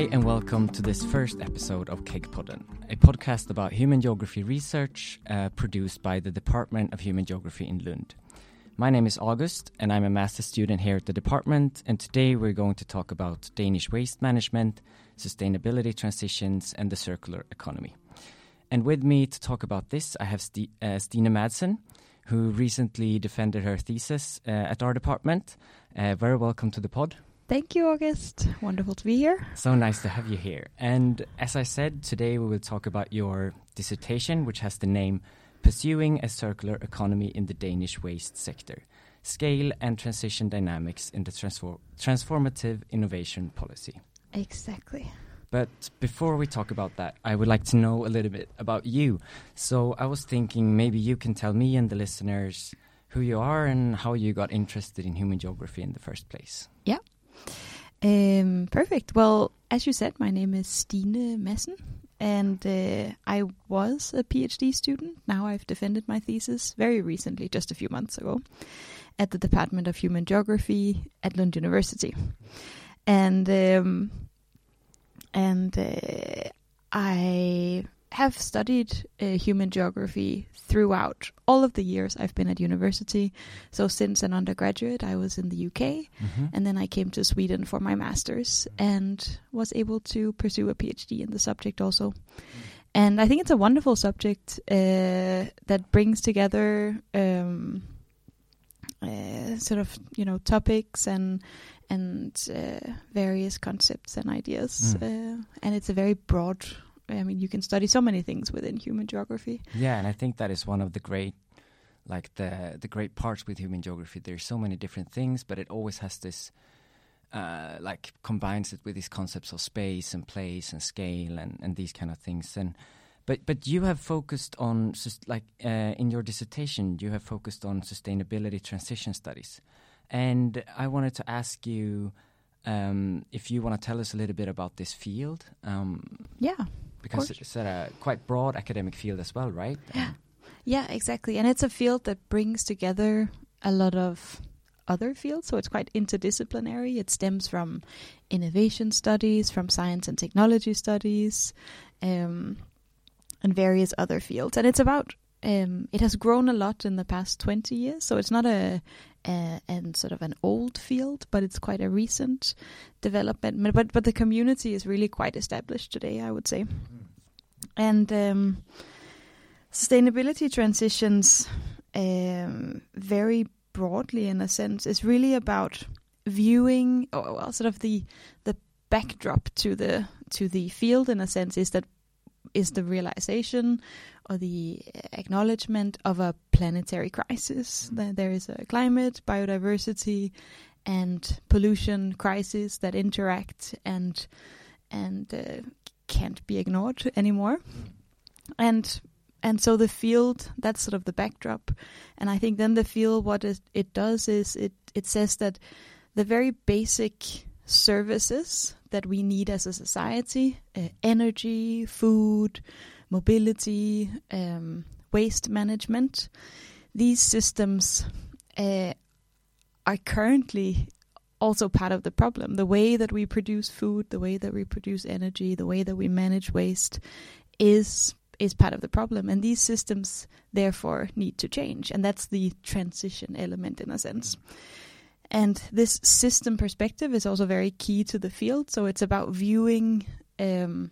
Hi, and welcome to this first episode of KEG-podden, a podcast about human geography research uh, produced by the Department of Human Geography in Lund. My name is August, and I'm a master's student here at the department. And today we're going to talk about Danish waste management, sustainability transitions, and the circular economy. And with me to talk about this, I have St- uh, Stine Madsen, who recently defended her thesis uh, at our department. Uh, very welcome to the pod. Thank you, August. Wonderful to be here. So nice to have you here. And as I said, today we will talk about your dissertation, which has the name Pursuing a Circular Economy in the Danish Waste Sector Scale and Transition Dynamics in the transfor- Transformative Innovation Policy. Exactly. But before we talk about that, I would like to know a little bit about you. So I was thinking maybe you can tell me and the listeners who you are and how you got interested in human geography in the first place. Yeah. Um, perfect. Well, as you said, my name is Stine Madsen, and uh, I was a PhD student. Now I've defended my thesis very recently, just a few months ago, at the Department of Human Geography at Lund University. And um, and uh, I have studied uh, human geography throughout all of the years I've been at university. So since an undergraduate, I was in the UK, Mm-hmm. and then I came to Sweden for my master's and was able to pursue a PhD in the subject also. And I think it's a wonderful subject uh, that brings together um, uh, sort of you know topics and and uh, various concepts and ideas, Mm. uh, and it's a very broad. I mean, you can study so many things within human geography. Yeah, and I think that is one of the great, like the the great parts with human geography. There's so many different things, but it always has this, uh, like combines it with these concepts of space and place and scale and and these kind of things. And but but you have focused on like uh, in your dissertation, you have focused on sustainability transition studies, and I wanted to ask you. Um, if you want to tell us a little bit about this field, um, Yeah. Because it's a quite broad academic field as well, right? Yeah. Yeah, exactly. And it's a field that brings together a lot of other fields, so it's quite interdisciplinary. It stems from innovation studies, from science and technology studies, um, and various other fields. And it's about um, it has grown a lot in the past twenty years, so it's not a, a and sort of an old field, but it's quite a recent development. But but the community is really quite established today, I would say. And um, sustainability transitions um, very broadly in a sense is really about viewing or well, sort of the the backdrop to the to the field in a sense is that is the realization or the acknowledgement of a planetary crisis. That there is a climate biodiversity and pollution crisis that interact and and uh, can't be ignored anymore. And and so the field that's sort of the backdrop. And i think then the field what it, it does is it it says that the very basic services that we need as a society uh, energy food mobility um, waste management. These systems uh, are currently also part of the problem. The way that we produce food the way that we produce energy the way that we manage waste is is part of the problem. And these systems therefore need to change. And that's the transition element in a sense. And this system perspective is also very key to the field. So it's about viewing um,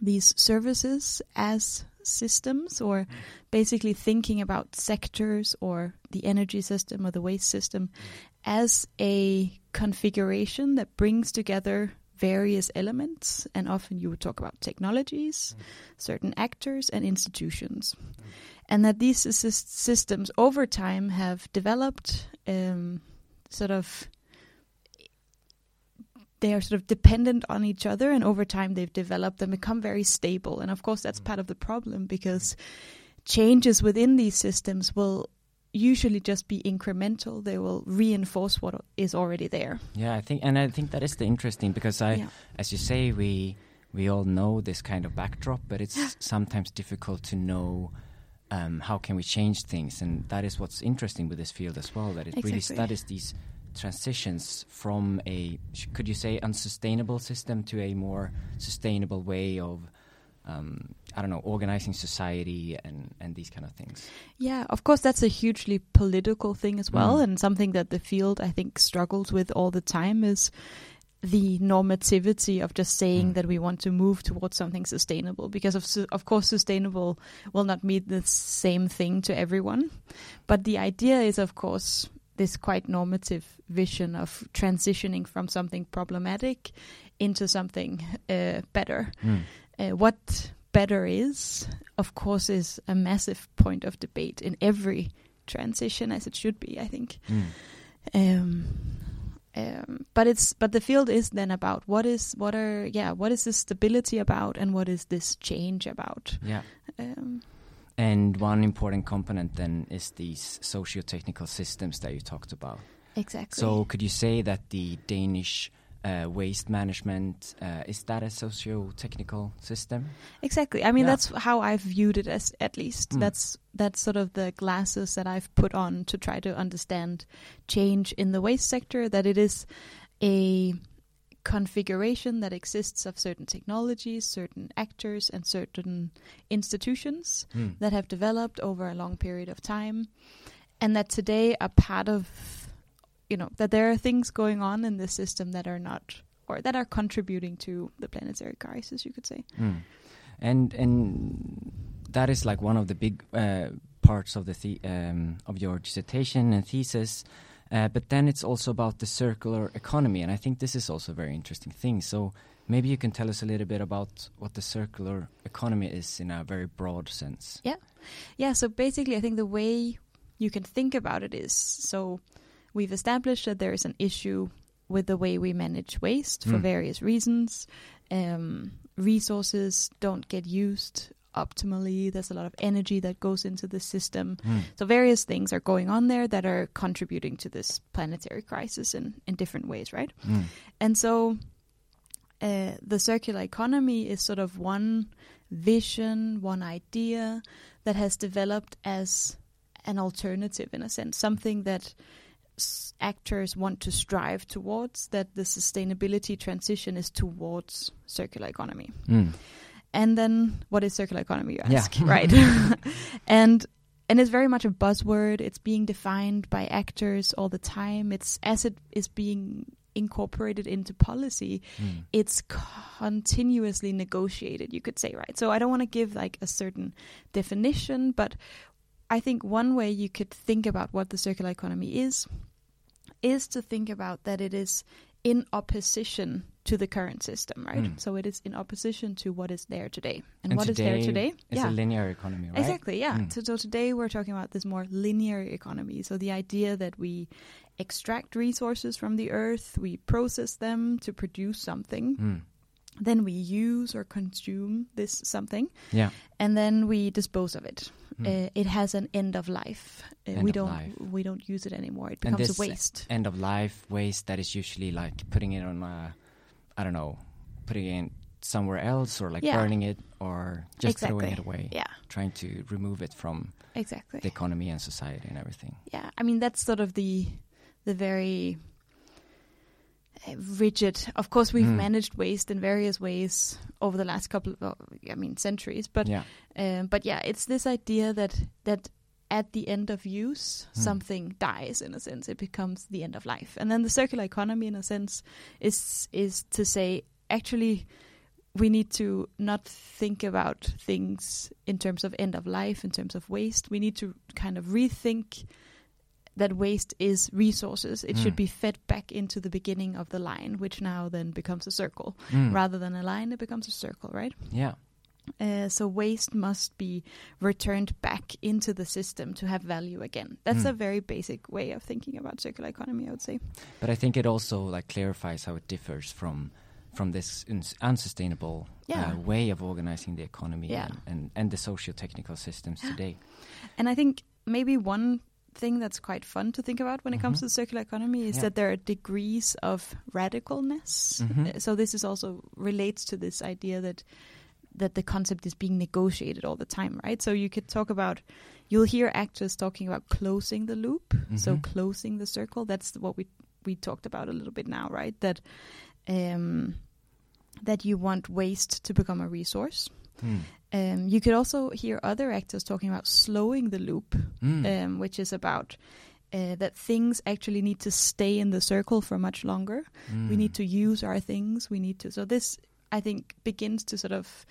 these services as systems or basically thinking about sectors or the energy system or the waste system as a configuration that brings together various elements. And often you would talk about technologies certain actors and institutions. And that these sys- systems over time have developed um, sort of they are sort of dependent on each other and over time they've developed and become very stable. And of course that's part of the problem because changes within these systems will usually just be incremental. They will reinforce what is already there. Yeah, I think, and I think that is the interesting because I, yeah. as you say, we we all know this kind of backdrop, but it's sometimes difficult to know um, how can we change things, and that is what's interesting with this field as well. That it really studies these transitions from a could you say unsustainable system to a more sustainable way of um, I don't know organizing society and and these kind of things. Yeah, of course, that's a hugely political thing as well, Mm. and something that the field I think struggles with all the time is the normativity of just saying Mm. that we want to move towards something sustainable because of su- of course sustainable will not mean the same thing to everyone but the idea is of course this quite normative vision of transitioning from something problematic into something uh, better Mm. uh, what better is, of course, is a massive point of debate in every transition, as it should be. I think. Mm. Um, um, but it's but the field is then about what is what are yeah what is this stability about and what is this change about. Yeah. Um, And one important component then is these socio-technical systems that you talked about. exactly. So could you say that the Danish uh, waste management uh, is that a socio-technical system? Exactly. I mean, Yeah. that's how I've viewed it as at least. Mm. That's that's sort of the glasses that I've put on to try to understand change in the waste sector. That it is a configuration that exists of certain technologies, certain actors, and certain institutions Mm. that have developed over a long period of time, and that today are part of, you know, that there are things going on in the system that are not or that are contributing to the planetary crisis, you could say. Mm. And and that is like one of the big uh, parts of the, the um, of your dissertation and thesis. Uh, but then it's also about the circular economy, and I think this is also a very interesting thing. So maybe you can tell us a little bit about what the circular economy is in a very broad sense. Yeah, yeah. so basically, I think the way you can think about it is so we've established that there is an issue with the way we manage waste for Mm. various reasons. Um, resources don't get used optimally, there's a lot of energy that goes into the system. Mm. So, various things are going on there that are contributing to this planetary crisis in, in different ways, right? Mm. And so uh, the circular economy is sort of one vision, one idea that has developed as an alternative in a sense, something that s- actors want to strive towards, that the sustainability transition is towards circular economy. Mm. And then what is circular economy, you Yeah. ask, right? and and it's very much a buzzword. It's being defined by actors all the time. It's as it is being incorporated into policy, Mm. it's continuously negotiated, you could say, right? So I don't want to give like a certain definition, but I think one way you could think about what the circular economy is is to think about that it is in opposition to the current system, right? Mm. So it is in opposition to what is there today. And, And what is there today today? It's a linear economy, right? Exactly, yeah. Mm. So, so today we're talking about this more linear economy. So the idea that we extract resources from the earth, we process them to produce something, Mm. then we use or consume this something, Yeah. and then we dispose of it. Mm. Uh, it has an end of life. Uh, End we of don't life. we don't use it anymore. It becomes a waste. end of life waste that is usually like putting it on a, I don't know, putting it somewhere else or like Yeah. burning it or just throwing it away, Yeah, trying to remove it from exactly. the economy and society and everything. yeah i mean that's sort of the the very uh, rigid of course we've Mm. managed waste in various ways over the last couple of i mean centuries but yeah. um, but yeah it's this idea that that at the end of use Hmm. something dies in a sense it becomes the end of life and then the circular economy in a sense is is to say actually we need to not think about things in terms of end of life in terms of waste we need to kind of rethink that waste is resources it should Hmm. be fed back into the beginning of the line which now then becomes a circle Mm. rather than a line it becomes a circle right Yeah. Uh, so waste must be returned back into the system to have value again. That's Mm. a very basic way of thinking about circular economy, I would say. But I think it also like clarifies how it differs from from this uns- unsustainable Yeah. uh, way of organizing the economy Yeah. and, and, and the socio-technical systems today. And I think maybe one thing that's quite fun to think about when it comes Mhm. to the circular economy is Yeah. that there are degrees of radicalness. Mhm. Uh, So this is also relates to this idea that that the concept is being negotiated all the time, right? So you could talk about you'll hear actors talking about closing the loop, so Mhm. closing the circle. That's what we we talked about a little bit now, right? That um, that you want waste to become a resource. Mm. Um, you could also hear other actors talking about slowing the loop, Mm. um, which is about uh, that things actually need to stay in the circle for much longer. We Mm. need to use our things. We need to. So this, I think, begins to sort of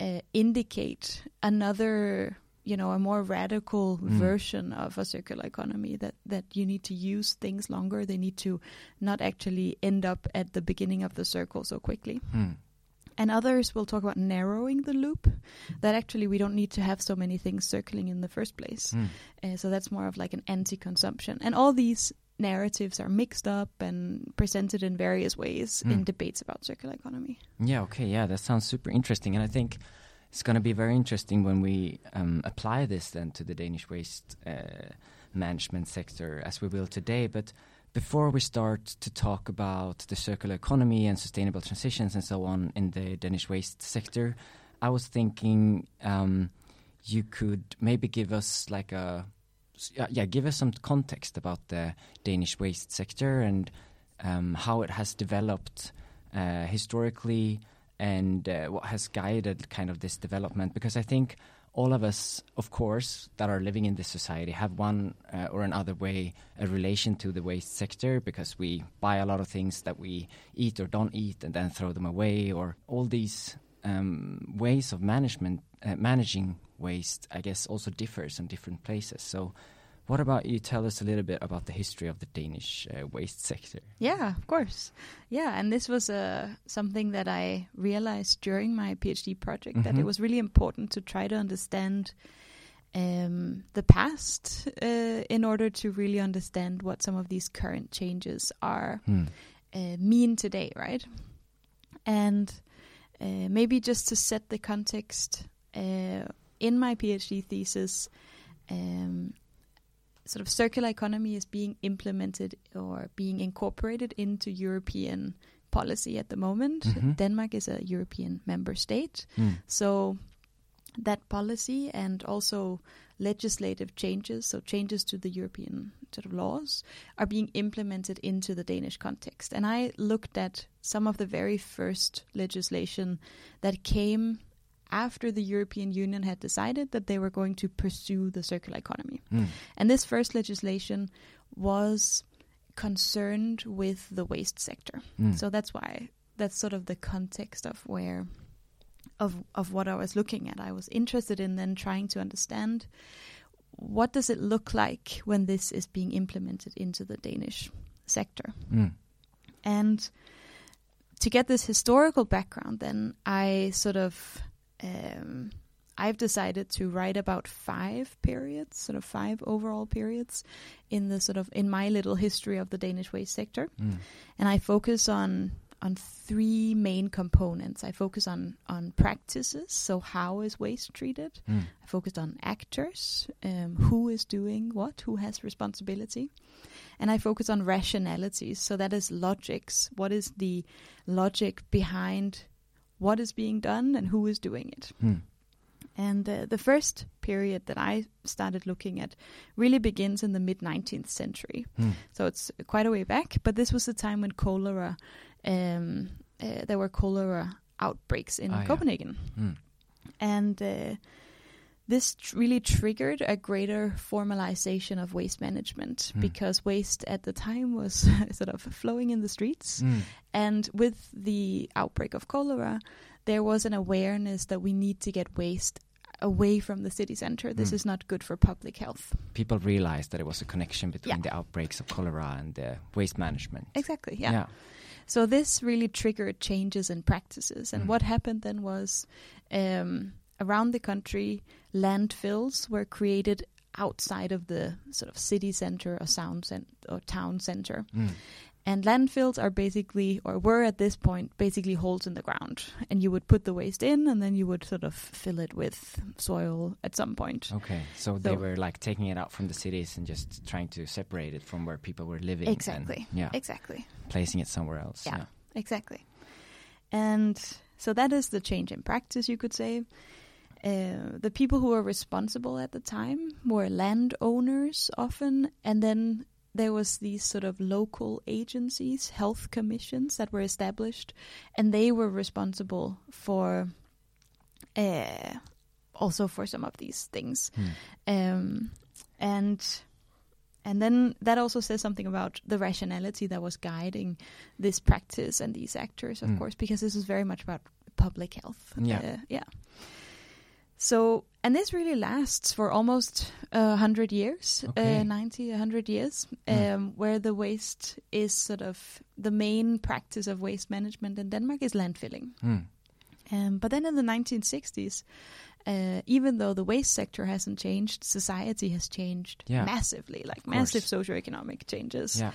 uh, indicate another, you know, a more radical Mm. version of a circular economy. That that you need to use things longer. They need to not actually end up at the beginning of the circle so quickly. Mm. And others will talk about narrowing the loop. That actually we don't need to have so many things circling in the first place. Mm. Uh, so that's more of like an anti-consumption. And all these narratives are mixed up and presented in various ways Mm. in debates about circular economy. Yeah, okay, yeah, that sounds super interesting. And I think it's going to be very interesting when we um, apply this then to the Danish waste uh, management sector as we will today. But before we start to talk about the circular economy and sustainable transitions and so on in the Danish waste sector, I was thinking um, you could maybe give us like a yeah, give us some context about the Danish waste sector and um, how it has developed uh, historically and uh, what has guided kind of this development. Because I think all of us of course that are living in this society have one uh, or another way a relation to the waste sector because we buy a lot of things that we eat or don't eat and then throw them away or all these um, ways of management uh, managing waste I guess also differs in different places so what about you tell us a little bit about the history of the Danish uh, waste sector Yeah, of course. Yeah, and this was uh, something that I realized during my PhD project that Mhm. it was really important to try to understand um, the past uh, in order to really understand what some of these current changes are Hmm. uh, mean today, right? And uh, maybe just to set the context, in my PhD thesis, um, sort of circular economy is being implemented or being incorporated into European policy at the moment. Mhm. Denmark is a European member state, Hmm. so that policy and also legislative changes, so changes to the European sort of laws, are being implemented into the Danish context. And I looked at some of the very first legislation that came after the European Union had decided that they were going to pursue the circular economy. Hmm. And this first legislation was concerned with the waste sector. Hmm. So that's why that's sort of the context of where of of what I was looking at. I was interested in then trying to understand what does it look like when this is being implemented into the Danish sector. Hmm. And to get this historical background, then I sort of um, I've decided to write about five periods, sort of five overall periods, in the sort of in my little history of the Danish waste sector, Hmm. and I focus on on three main components. I focus on on practices, so how is waste treated? Hmm. I focused on actors, um, who is doing what, who has responsibility, and I focus on rationalities. So that is logics. What is the logic behind what is being done and who is doing it? Hmm. And uh, the first period that I started looking at really begins in the mid 19th century. Hmm. So it's quite a way back, but this was the time when cholera, um, uh, there were cholera outbreaks in Ah, yeah. Copenhagen. Hmm. And uh, this tr- really triggered a greater formalization of waste management Hmm. because waste at the time was sort of flowing in the streets. Hmm. And with the outbreak of cholera, there was an awareness that we need to get waste away from the city center. This Mm. is not good for public health. people realized that there was a connection between Yeah. the outbreaks of cholera and the waste management. Exactly. Yeah. So this really triggered changes in practices. And Mm. what happened then was um, around the country, landfills were created outside of the sort of city center or sound cent- or town center. Mm. And landfills are basically, or were at this point, basically holes in the ground. And you would put the waste in, and then you would sort of fill it with soil at some point. Okay, so, they were like taking it out from the cities and just trying to separate it from where people were living. and, Exactly. yeah, Exactly. placing it somewhere else. Yeah. Exactly. And so that is the change in practice, you could say. Uh, the people who were responsible at the time were landowners often, and then there was these sort of local agencies, health commissions that were established, and they were responsible for uh, also for some of these things. Hmm. Um, and and then that also says something about the rationality that was guiding this practice and these actors, of Mm. course, because this is very much about public health. Yeah. Uh, yeah. So, and this really lasts for almost a hundred years, Okay. uh, 90, 100 years, Mm. um, where the waste is sort of the main practice of waste management in Denmark is landfilling. Mm. Um, but then in the 1960s, uh, even though the waste sector hasn't changed, society has changed Yeah. massively, like course. massive socioeconomic changes, Yeah.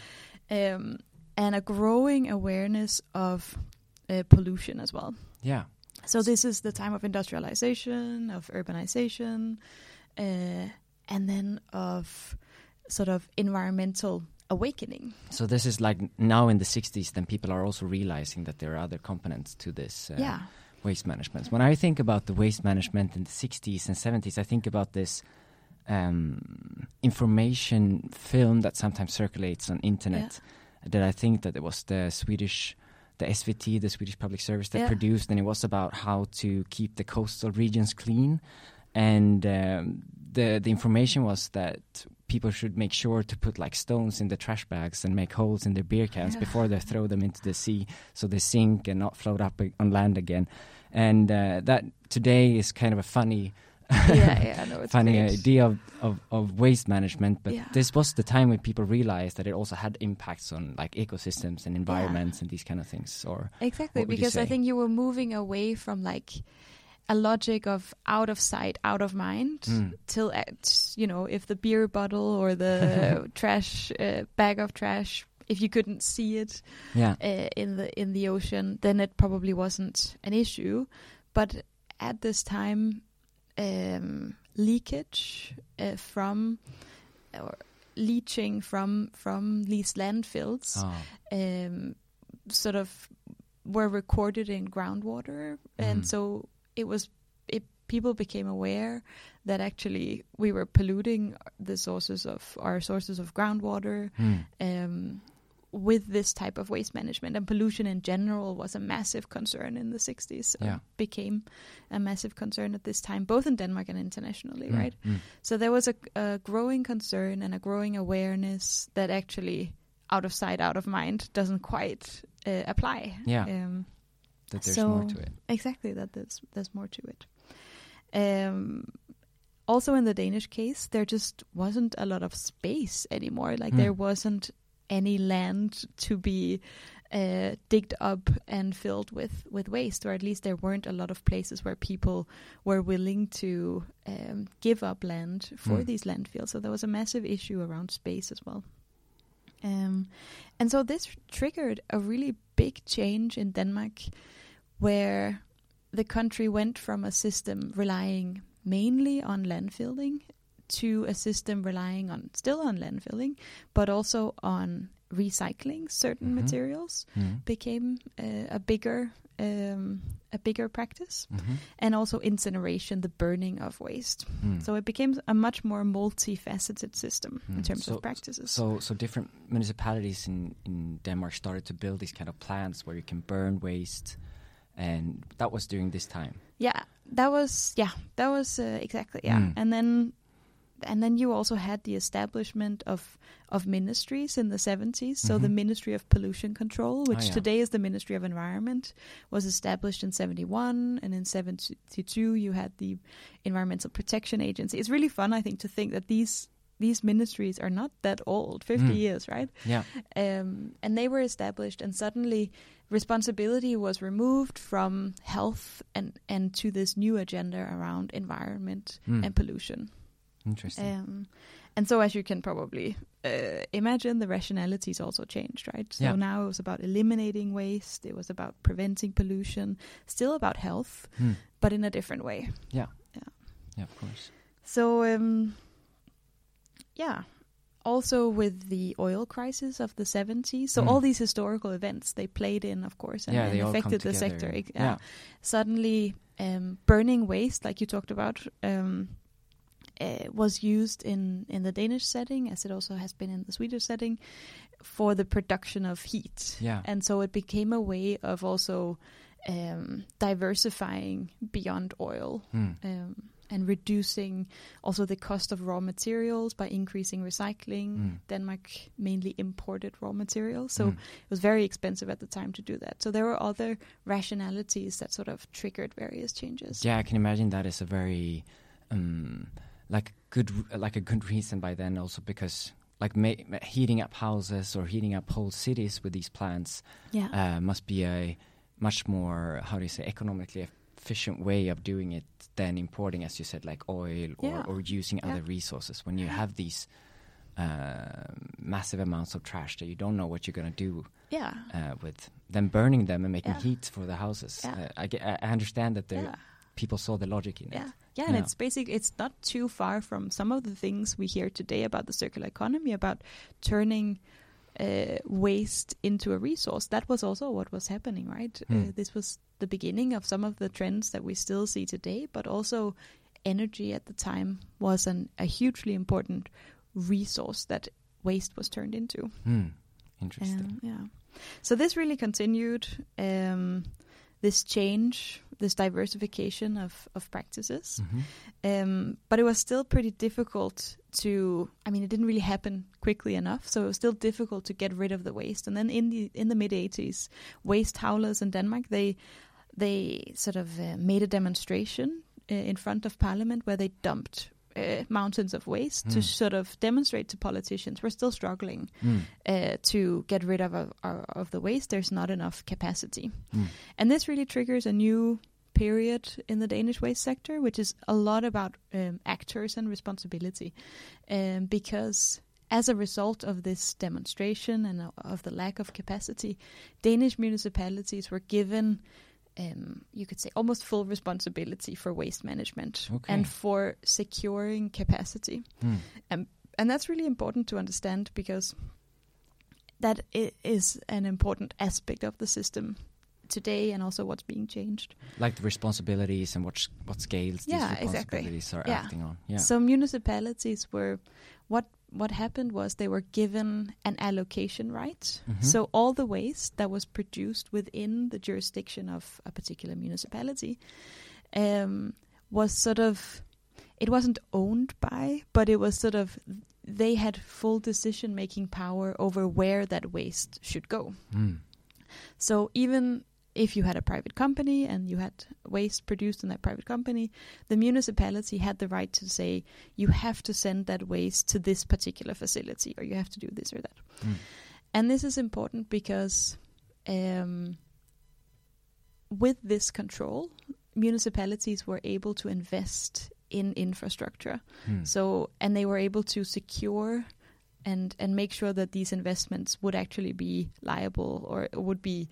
um, and a growing awareness of uh, pollution as well. Yeah. So this is the time of industrialization, of urbanization, uh, and then of sort of environmental awakening. So this is like now in the 60s, then people are also realizing that there are other components to this uh, yeah, waste management. When I think about the waste management in the 60s and 70s, I think about this um, information film that sometimes circulates on internet. That I think that it was the Swedish, the SVT, the Swedish Public Service, that Yeah. produced, and it was about how to keep the coastal regions clean. And um, the the information was that people should make sure to put like stones in the trash bags and make holes in their beer cans Yeah. before they throw them into the sea, so they sink and not float up on land again. And uh, that today is kind of a funny yeah, yeah. No, it's funny great. idea of, of, of waste management, but Yeah. this was the time when people realized that it also had impacts on like ecosystems and environments and these kind of things. Or Exactly, What would you because I think you were moving away from like a logic of out of sight, out of mind, Mm. till at, you know if the beer bottle or the trash uh, bag of trash, if you couldn't see it yeah, uh, in the in the ocean, then it probably wasn't an issue. But at this time, um, leakage uh, from or leaching from from these landfills oh, um, sort of were recorded in groundwater, and Mm. so it was it. People became aware that actually we were polluting the sources of our sources of groundwater hmm, um, with this type of waste management, and pollution in general was a massive concern in the 60s. or Yeah. became a massive concern at this time, both in Denmark and internationally, mm, right? mm. So there was a, a growing concern and a growing awareness that actually out of sight, out of mind doesn't quite uh, apply. Yeah. Um, that there's so- more to it. exactly. That there's there's more to it. Um, also, in the Danish case, there just wasn't a lot of space anymore. Like Hmm. there wasn't any land to be uh, digged up and filled with with waste, or at least there weren't a lot of places where people were willing to um, give up land for Hmm. these landfills. So there was a massive issue around space as well. Um, and so this triggered a really big change in Denmark, where the country went from a system relying mainly on landfilling to a system relying on still on landfilling, but also on recycling certain Mhm. materials Mm. became uh, a bigger um, a bigger practice, Mhm. and also incineration, the burning of waste. Mm. So it became a much more multifaceted system in Mm. terms So- of practices. So, so different municipalities in, in Denmark started to build these kind of plants where you can burn waste, and that was during this time. Yeah, that was yeah, that was uh, exactly yeah. Mm. And then and then you also had the establishment of of ministries in the 70s. So the Mhm. Ministry of Pollution Control, which Ah, yeah. today is the Ministry of Environment, was established in 71 and in 72 you had the Environmental Protection Agency. It's really fun I think to think that these these ministries are not that old, 50 Mm. years, right? Yeah. um, and they were established and suddenly responsibility was removed from health and, and to this new agenda around environment Mm. and pollution Interesting. um, and so as you can probably uh, imagine the rationalities also changed right so Yeah. now it was about eliminating waste it was about preventing pollution still about health Mm. but in a different way Yeah, Yeah. Yeah, of course. so um, yeah, also with the oil crisis of the 70s. So Mm. all these historical events they played in, of course, and, yeah, and affected the together. sector. Yeah. Suddenly, um, burning waste, like you talked about, um, uh, was used in in the Danish setting, as it also has been in the Swedish setting, for the production of heat. Yeah. And so it became a way of also um, diversifying beyond oil. Mm. Um, and reducing also the cost of raw materials by increasing recycling. Mm. Denmark mainly imported raw materials, so Mm. it was very expensive at the time to do that. So there were other rationalities that sort of triggered various changes. Yeah, I can imagine that is a very um, like good like a good reason by then also because like ma- heating up houses or heating up whole cities with these plants Yeah. uh, must be a much more how do you say economically efficient way of doing it than importing as you said like oil or, Yeah. or using Yeah. other resources when you have these uh, massive amounts of trash that you don't know what you're going to do yeah. uh, with them burning them and making heat for the houses. Uh, I, I understand that there people saw the logic in Yeah. it. Yeah, and Yeah. it's basic. It's not too far from some of the things we hear today about the circular economy, about turning uh, waste into a resource. That was also what was happening, right? Hmm. Uh, this was the beginning of some of the trends that we still see today, but also energy at the time was an, a hugely important resource that waste was turned into. Hmm. Interesting. Um, yeah. So this really continued um, this change, this diversification of, of practices. Mhm. Um, but it was still pretty difficult to. I mean, it didn't really happen quickly enough, so it was still difficult to get rid of the waste. And then in the in the mid '80s, waste haulers in Denmark they they sort of uh, made a demonstration uh, in front of Parliament where they dumped. Uh, mountains of waste to Hmm. sort of demonstrate to politicians we're still struggling Mm. uh, to get rid of, of of the waste. There's not enough capacity, Mm. and this really triggers a new period in the Danish waste sector, which is a lot about um, actors and responsibility, um, because as a result of this demonstration and of the lack of capacity, Danish municipalities were given. Um, you could say almost full responsibility for waste management Okay. and for securing capacity Mm. and that's really important to understand because that i- is an important aspect of the system today and also what's being changed. Like the responsibilities and what sh- what scales Yeah, these exactly. responsibilities are Yeah. acting on. Yeah. So municipalities were what what happened was they were given an allocation right. Mhm. So all the waste that was produced within the jurisdiction of a particular municipality um, was sort of it wasn't owned by, but it was sort of they had full decision making power over where that waste should go. Mm. So even if you had a private company and you had waste produced in that private company, the municipality had the right to say you have to send that waste to this particular facility or you have to do this or that. Mm. And this is important because um, with this control, municipalities were able to invest in infrastructure. Mm. So and they were able to secure and and make sure that these investments would actually be liable or would be,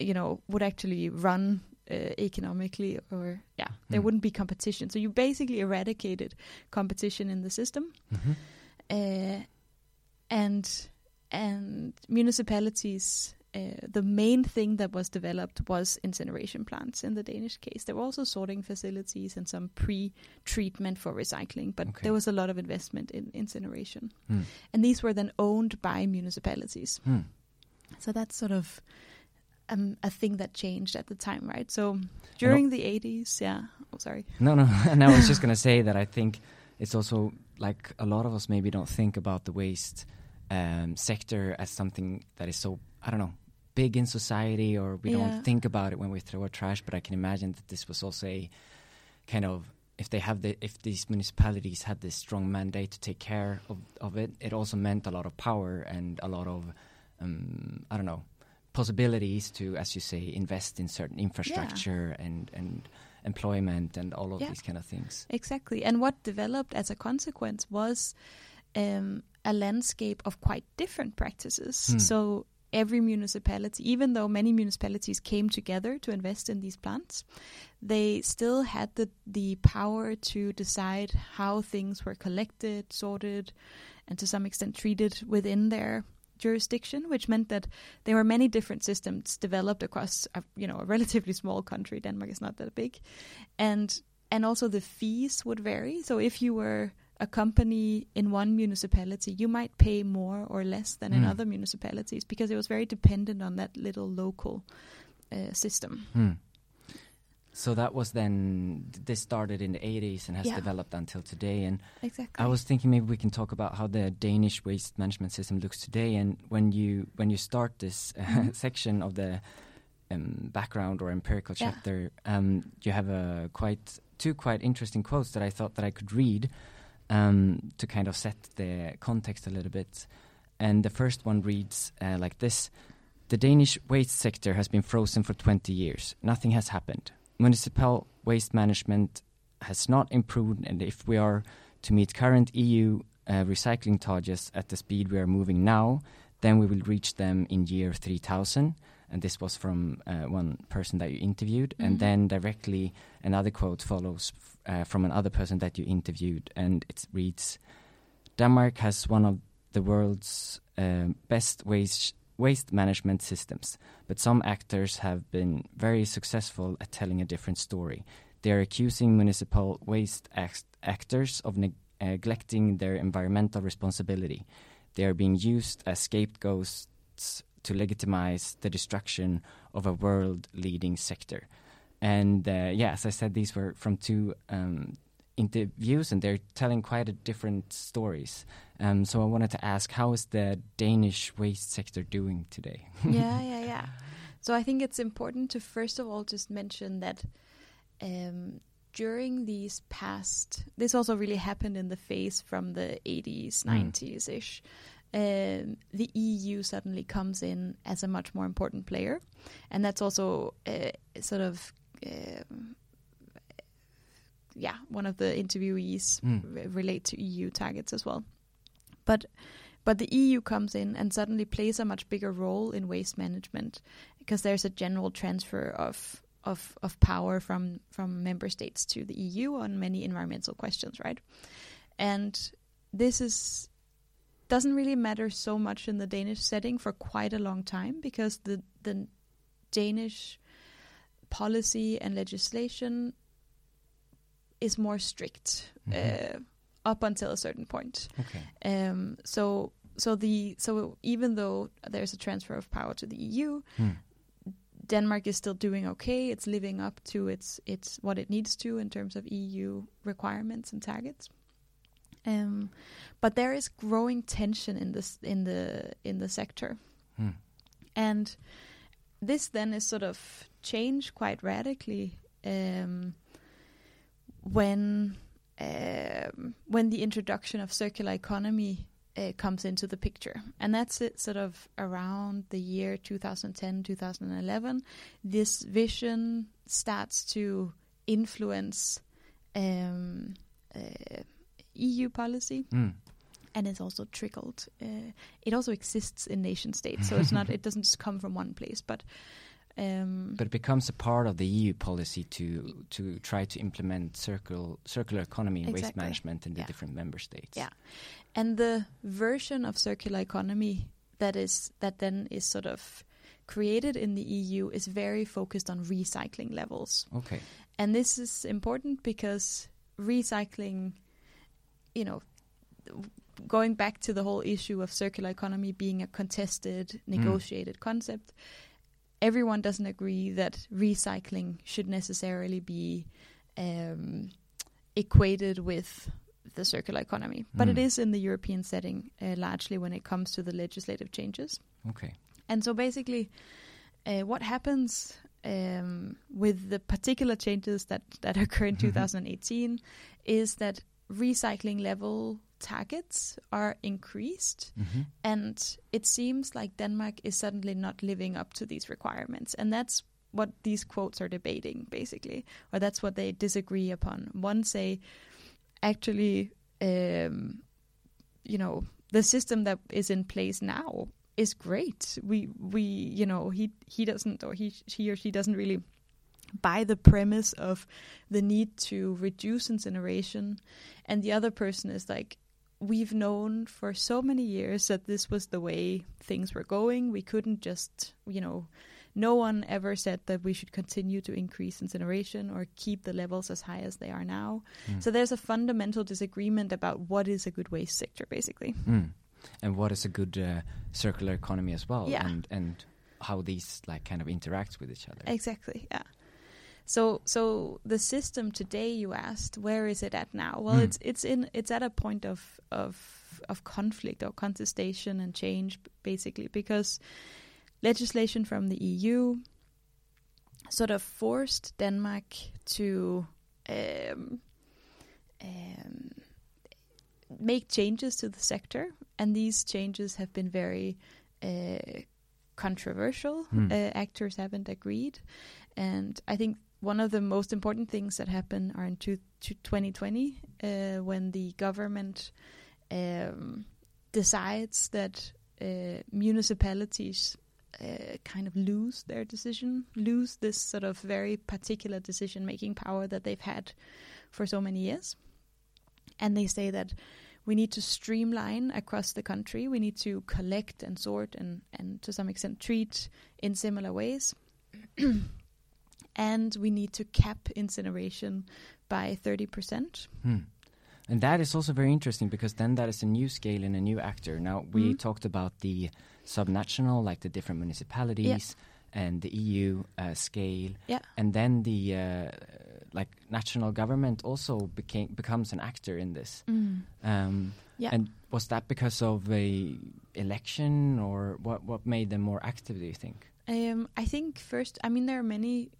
you know, would actually run uh, economically or yeah, there Hmm. wouldn't be competition. So you basically eradicated competition in the system, Mhm. uh, and and municipalities. Uh, the main thing that was developed was incineration plants in the Danish case. There were also sorting facilities and some pre-treatment for recycling, but Okay. there was a lot of investment in incineration. Mm. And these were then owned by municipalities. Mm. So that's sort of um, a thing that changed at the time, right? So during the 80s, yeah. Oh, sorry. No, no. and I was just going to say that I think it's also like a lot of us maybe don't think about the waste um, sector as something that is so, I don't know, big in society or we Yeah. don't think about it when we throw our trash. But I can imagine that this was also a kind of, if they have the, if these municipalities had this strong mandate to take care of, of it, it also meant a lot of power and a lot of, um, I don't know, possibilities to, as you say, invest in certain infrastructure and, and employment and all of Yeah. these kind of things. Exactly. And what developed as a consequence was um, a landscape of quite different practices. Hmm. So every municipality, even though many municipalities came together to invest in these plants, they still had the, the power to decide how things were collected, sorted, and to some extent treated within their jurisdiction, which meant that there were many different systems developed across, a, you know, a relatively small country. Denmark is not that big, and and also the fees would vary. So if you were a company in one municipality, you might pay more or less than in Mm. other municipalities because it was very dependent on that little local uh, system. Hmm. So that was then. This started in the 80s and has Yeah. developed until today. And Exactly. I was thinking maybe we can talk about how the Danish waste management system looks today. And when you when you start this uh, Mhm. section of the um, background or empirical Yeah. chapter, um, you have a quite two quite interesting quotes that I thought that I could read um, to kind of set the context a little bit. And the first one reads uh, like this: The Danish waste sector has been frozen for 20 years. Nothing has happened. Municipal waste management has not improved, and if we are to meet current EU uh, recycling targets at the speed we are moving now, then we will reach them in year 3000. And this was from uh, one person that you interviewed. Mhm. And then directly another quote follows uh, from another person that you interviewed. And it reads Denmark has one of the world's um, best waste, waste management systems, but some actors have been very successful at telling a different story. They are accusing municipal waste act- actors of neg- neglecting their environmental responsibility. They are being used as scapegoats to legitimize the destruction of a world leading sector. And uh, yeah, as I said, these were from two um, interviews, and they're telling quite a different stories. Um, so I wanted to ask, how is the Danish waste sector doing today? yeah, yeah, yeah. So I think it's important to first of all just mention that um, during these past, this also really happened in the phase from the 80s, Mm. 90s ish. Um, the EU suddenly comes in as a much more important player, and that's also uh, sort of. Um, yeah, one of the interviewees Mm. re- relate to EU targets as well. But but the EU comes in and suddenly plays a much bigger role in waste management because there's a general transfer of of of power from from member states to the EU on many environmental questions, right? And this is doesn't really matter so much in the Danish setting for quite a long time because the the Danish policy and legislation is more strict Mhm. uh, up until a certain point. Okay. Um, so so the so even though there's a transfer of power to the EU, Hmm. Denmark is still doing okay. It's living up to its its what it needs to in terms of EU requirements and targets. Um, but there is growing tension in this in the in the sector, Hmm. and this then is sort of changed quite radically um, when um, when the introduction of circular economy uh, comes into the picture, and that's it. Sort of around the year 2010, 2011, this vision starts to influence um, uh, EU policy, Mm. and it's also trickled. Uh, it also exists in nation states, so it's not. It doesn't just come from one place, but. Um, But it becomes a part of the EU policy to to try to implement circular circular economy and waste management in the Yeah. different member states. Yeah. and the version of circular economy that is that then is sort of created in the EU is very focused on recycling levels. Okay. And this is important because recycling, you know, going back to the whole issue of circular economy being a contested, negotiated concept, everyone doesn't agree that recycling should necessarily be um, equated with the circular economy. But it Mm. is in the European setting uh, largely when it comes to the legislative changes. Okay. And so basically, uh, what happens um, with the particular changes that, that occur in 2018 is that recycling level targets are increased. hmm And it seems like Denmark is suddenly not living up to these requirements. And that's what these quotes are debating, basically, or that's what they disagree upon. One say, actually, um, you know, the system that is in place now is great. We we you know he he doesn't or he he or she doesn't really buy the premise of the need to reduce incineration, and the other person is like. We've known for so many years that this was the way things were going. We couldn't just, you know, no one ever said that we should continue to increase incineration or keep the levels as high as they are now. Mm. So there's a fundamental disagreement about what is a good waste sector, basically. Mm. And what is a good uh, circular economy as well, Yeah. and and how these like kind of interact with each other. Exactly. Yeah. So so the system today you asked where is it at now? Well, Hmm. it's it's in it's at a point of of of conflict or contestation and change basically because legislation from the EU sort of forced Denmark to um, um, make changes to the sector, and these changes have been very uh, controversial. Hmm. Uh, actors haven't agreed, and I think one of the most important things that happened are in two, two, 2020 uh, when the government um, decides that uh, municipalities uh, kind of lose their decision, lose this sort of very particular decision making power that they've had for so many years. And they say that we need to streamline across the country. We need to collect and sort and, and to some extent treat in similar ways. and we need to cap incineration by 30%. Hmm. And that is also very interesting because then that is a new scale and a new actor. Now we Mhm. talked about the subnational, like the different municipalities, and the EU uh, scale, Yeah. and then the uh, like national government also became becomes an actor in this. Um, Yeah. And was that because of a election, or what? What made them more active? Do you think? Um, I think first, I mean, there are many,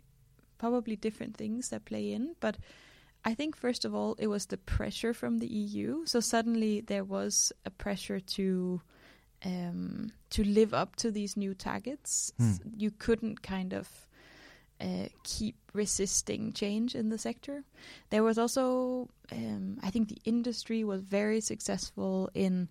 probably different things that play in, but I think first of all, it was the pressure from the EU. So suddenly there was a pressure to um, to live up to these new targets. Hmm. You couldn't kind of uh, keep resisting change in the sector. There was also, um, I think, the industry was very successful in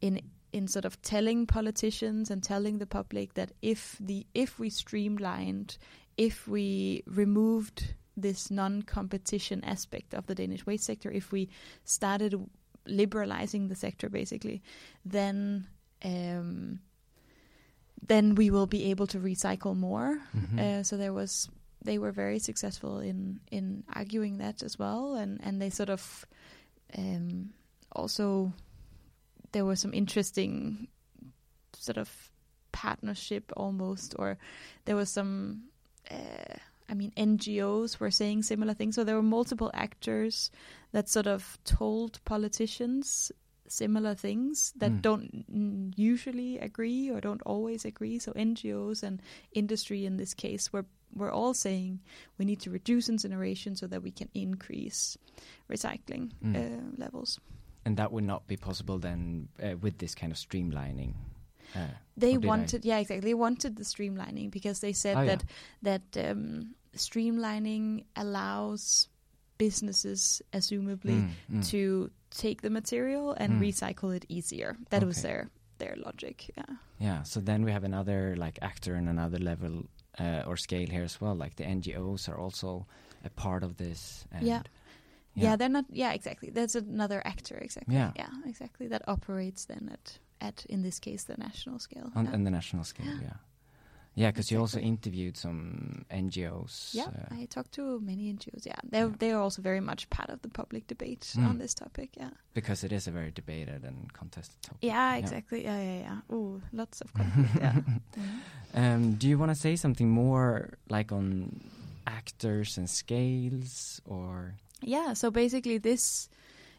in in sort of telling politicians and telling the public that if the if we streamlined, if we removed this non-competition aspect of the Danish waste sector, if we started liberalizing the sector basically, then um, then we will be able to recycle more. Mhm. Uh, so there was they were very successful in in arguing that as well, and and they sort of um, also there was some interesting sort of partnership almost, or there was some. Uh, I mean, NGOs were saying similar things. So there were multiple actors that sort of told politicians similar things that Mm. don't usually agree or don't always agree. So NGOs and industry in this case were were all saying we need to reduce incineration so that we can increase recycling Mm. uh, levels. And that would not be possible then uh, with this kind of streamlining. Uh, They wanted, yeah, exactly. They wanted the streamlining because they said Oh, yeah. that that um, streamlining allows businesses, assumably, mm, mm. to take the material and Mm. recycle it easier. That was their their logic. Yeah. Yeah, so then we have another like actor in another level uh, or scale here as well. Like the NGOs are also a part of this. And Yeah. yeah, they're not. Yeah, exactly. There's another actor. Exactly. Yeah. yeah, exactly. That operates then at at in this case the national scale. on, yeah. on the national scale. Yeah, yeah, because you also interviewed some NGOs. Yeah, uh, I talked to many NGOs. Yeah, they're Yeah. they are also very much part of the public debate Mm. on this topic. Yeah. because it is a very debated and contested topic. Yeah, exactly. Yeah, yeah, yeah. Ooh, lots of conflict. yeah. Um, do you want to say something more, like on actors and scales, or Yeah. So basically, this,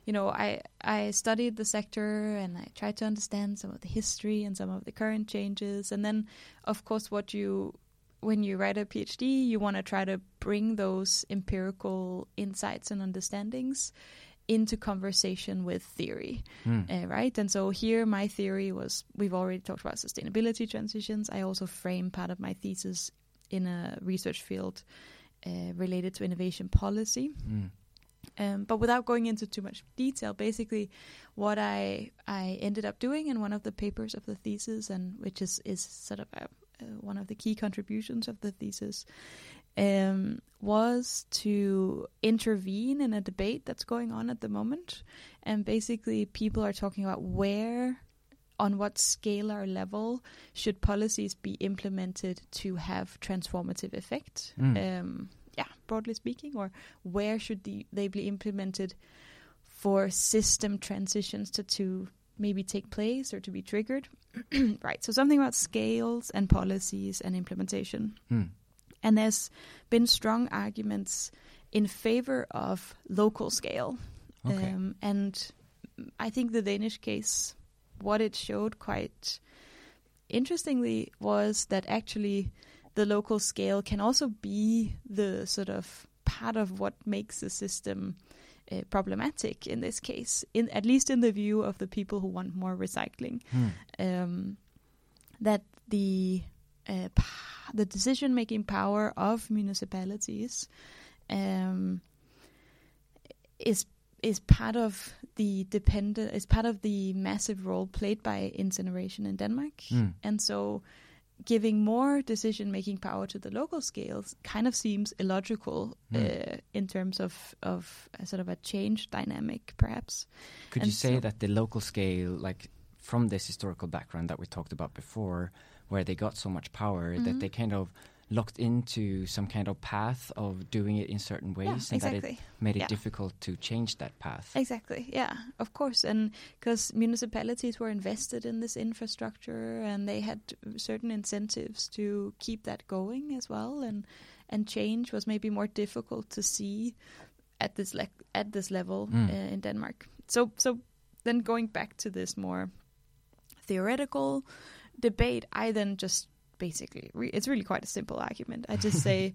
you know, I I studied the sector and I tried to understand some of the history and some of the current changes, and then, of course, what you when you write a PhD, you want to try to bring those empirical insights and understandings into conversation with theory. Hmm. uh, right? And so here, my theory was we've already talked about sustainability transitions. I also frame part of my thesis in a research field uh, related to innovation policy. Mm. Um, but without going into too much detail, basically, what I I ended up doing in one of the papers of the thesis, and which is is sort of a, uh, one of the key contributions of the thesis, um, was to intervene in a debate that's going on at the moment, and basically, people are talking about where on what scale or level should policies be implemented to have transformative effect? Mm. Um, yeah, broadly speaking, or where should the, they be implemented for system transitions to, to maybe take place or to be triggered? right. So something about scales and policies and implementation. Mm. And there's been strong arguments in favor of local scale. Okay. Um, and I think the Danish case, what it showed quite interestingly was that actually the local scale can also be the sort of part of what makes the system uh, problematic in this case, in at least in the view of the people who want more recycling. Mm. Um, that the uh, the decision making power of municipalities um, is is part of the dependent is part of the massive role played by incineration in Denmark, Mm. and so giving more decision making power to the local scales kind of seems illogical Mm. uh, in terms of of a sort of a change dynamic, perhaps. Could And you say so- that the local scale, like from this historical background that we talked about before, where they got so much power that Mhm. they kind of locked into some kind of path of doing it in certain ways, yeah, and that exactly. it made it Yeah. difficult to change that path? Exactly. Yeah, of course, and because municipalities were invested in this infrastructure, and they had certain incentives to keep that going as well, and and change was maybe more difficult to see at this le- at this level Mm. uh, in Denmark. So so then going back to this more theoretical debate, I then just basically re- it's really quite a simple argument. I just say,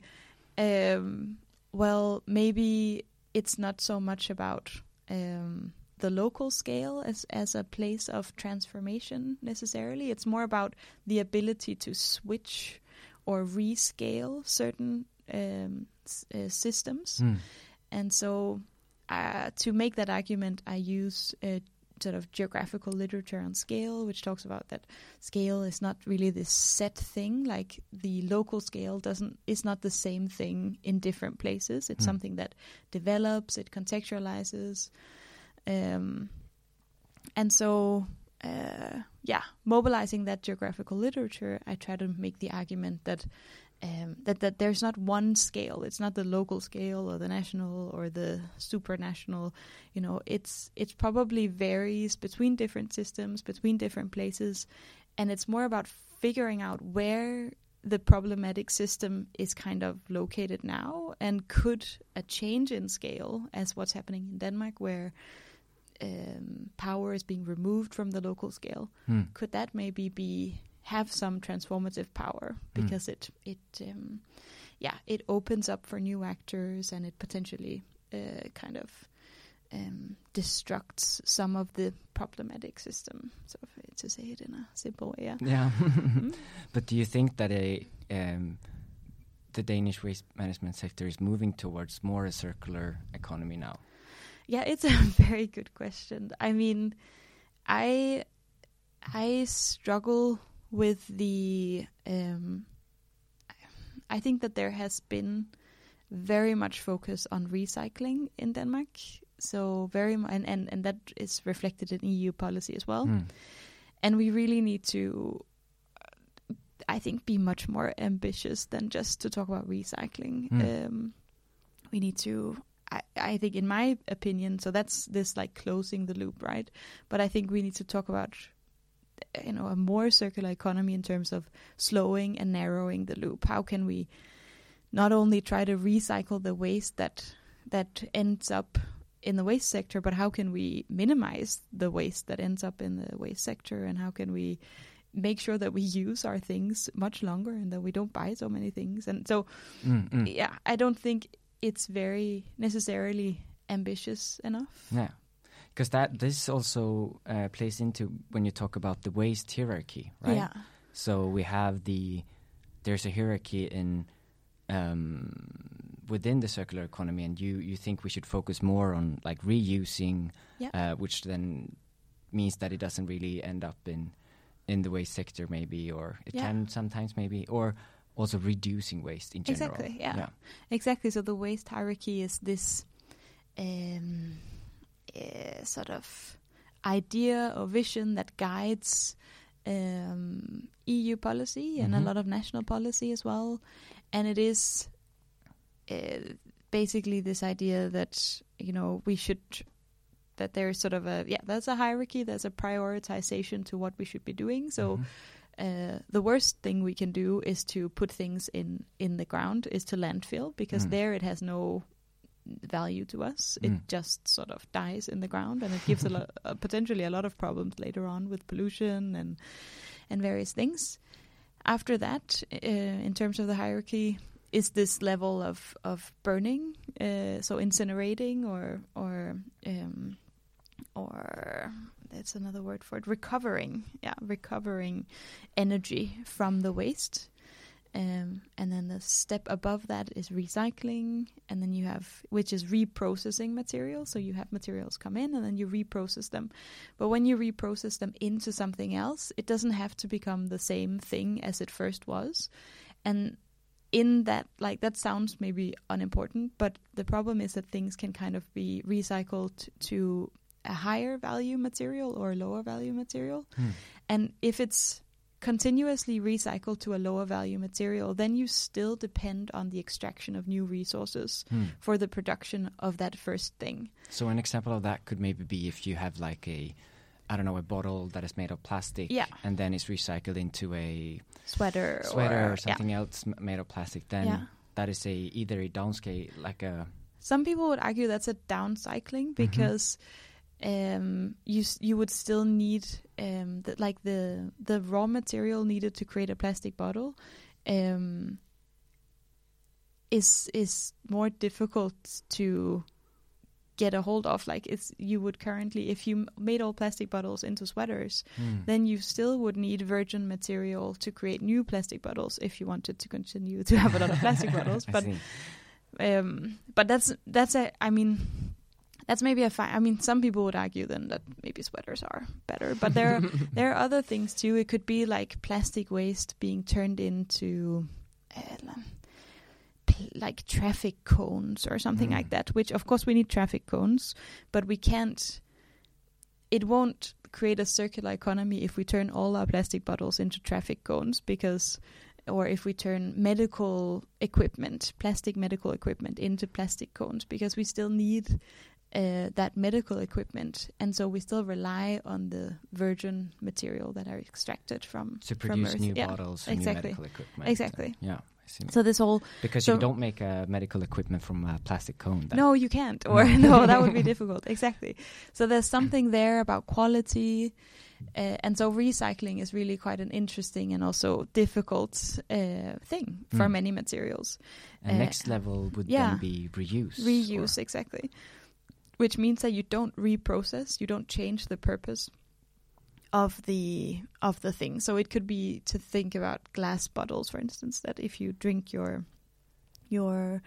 um, well, maybe it's not so much about um, the local scale as as a place of transformation necessarily. It's more about the ability to switch or rescale certain um, s- uh, systems. Mm. And so, uh, to make that argument, I use uh, sort of geographical literature on scale, which talks about that scale is not really this set thing. Like the local scale doesn't is not the same thing in different places. It's Mm. something that develops, it contextualizes, um, and so. Uh, yeah, mobilizing that geographical literature, I try to make the argument that um, that that there's not one scale. It's not the local scale or the national or the supranational. You know, it's it's probably varies between different systems, between different places, and it's more about figuring out where the problematic system is kind of located now, and could a change in scale, as what's happening in Denmark, where um, power is being removed from the local scale, Mm. could that maybe be have some transformative power because it it um, yeah it opens up for new actors and it potentially uh, kind of um, destructs some of the problematic system so if- to say it in a simple way yeah Yeah. Mhm. but do you think that a um, the Danish waste management sector is moving towards more a circular economy now? Yeah, it's a very good question. I mean, I I struggle with the. Um, I think that there has been very much focus on recycling in Denmark. So very mu- and, and and that is reflected in EU policy as well. Mm. And we really need to, I think, be much more ambitious than just to talk about recycling. Mm. Um, we need to. I, I think, in my opinion, so that's this like closing the loop, right? But I think we need to talk about, you know, a more circular economy in terms of slowing and narrowing the loop. How can we not only try to recycle the waste that that ends up in the waste sector, but how can we minimize the waste that ends up in the waste sector, and how can we make sure that we use our things much longer and that we don't buy so many things? And so, Mm, mm. yeah, I don't think it's very necessarily ambitious enough. Yeah, because that this also uh, plays into when you talk about the waste hierarchy, right? Yeah, So we have the there's a hierarchy in um, within the circular economy, and you you think we should focus more on like reusing, Yeah. uh, which then means that it doesn't really end up in in the waste sector, maybe, or it Yeah. can sometimes maybe, or also reducing waste in general. Exactly, yeah. exactly. So the waste hierarchy is this um, uh, sort of idea or vision that guides um, EU policy and Mhm. a lot of national policy as well. And it is uh, basically this idea that you know we should that there's sort of a yeah there's a hierarchy there's a prioritization to what we should be doing so Mhm. uh, the worst thing we can do is to put things in in the ground is to landfill because Mm. there it has no value to us. It Mm. just sort of dies in the ground and it gives a lot uh, potentially a lot of problems later on with pollution and and various things. After that uh, in terms of the hierarchy is this level of of burning uh, so incinerating or or um, or that's another word for it recovering yeah recovering energy from the waste um, and then the step above that is recycling and then you have which is reprocessing materials. So you have materials come in and then you reprocess them. But when you reprocess them into something else it doesn't have to become the same thing as it first was. And in that like that sounds maybe unimportant but the problem is that things can kind of be recycled to a higher value material or a lower value material. Hmm. and if it's continuously recycled to a lower value material then you still depend on the extraction of new resources Hmm. for the production of that first thing So an example of that could maybe be if you have like a, I don't know, a bottle that is made of plastic, Yeah. and then it's recycled into a sweater sweater or, or, yeah. something else made of plastic. Then Yeah. that is a either a downscale, like a Some people would argue that's a downcycling because um, you you would still need um, the, like the the raw material needed to create a plastic bottle um, is is more difficult to get a hold of. Like it's you would currently if you made all plastic bottles into sweaters, Hmm. then you still would need virgin material to create new plastic bottles if you wanted to continue to have a lot of plastic bottles. But um, but that's that's a. I mean, that's maybe a fine. I mean, some people would argue then that maybe sweaters are better, but there are, there are other things too. It could be like plastic waste being turned into. Uh, like traffic cones or something Mm. like that which of course we need traffic cones but we can't it won't create a circular economy if we turn all our plastic bottles into traffic cones because or if we turn medical equipment, plastic medical equipment into plastic cones because we still need uh, that medical equipment and so we still rely on the virgin material that are extracted from to from produce Earth. new Yeah, bottles, and exactly. new medical equipment. Exactly. Yeah, So this whole because so- you don't make a medical equipment from a plastic cone. No, you can't. Or No. that would be difficult. Exactly. So there's something there about quality, uh, and so recycling is really quite an interesting and also difficult uh, thing for Mm. many materials. And uh, next level would yeah. then be reuse. Reuse, exactly. Which means that you don't reprocess, you don't change the purpose of the of the thing. So it could be to think about glass bottles, for instance, that if you drink your your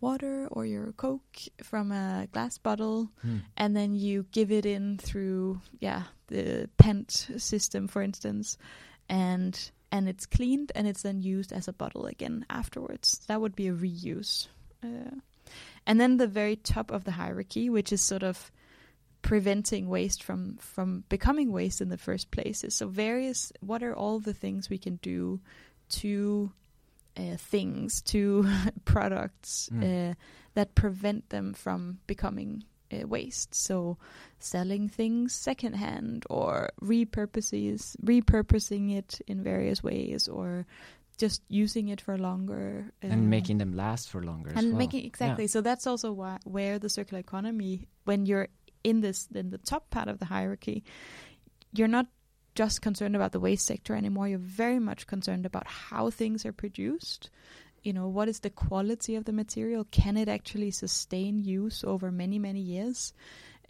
water or your coke from a glass bottle Hmm. and then you give it in through yeah the pent system for instance and and it's cleaned and it's then used as a bottle again afterwards that would be a reuse uh, and then the very top of the hierarchy which is sort of preventing waste from from becoming waste in the first place is so various what are all the things we can do to uh, things to products Mm. uh, that prevent them from becoming uh, waste. So, selling things secondhand or repurposes, repurposing it in various ways, or just using it for longer and making them last for longer. and well. making exactly. So that's also why, where the circular economy, when you're in this in the top part of the hierarchy, you're not just concerned about the waste sector anymore. You're very much concerned about how things are produced. You know, what is the quality of the material? Can it actually sustain use over many, many years?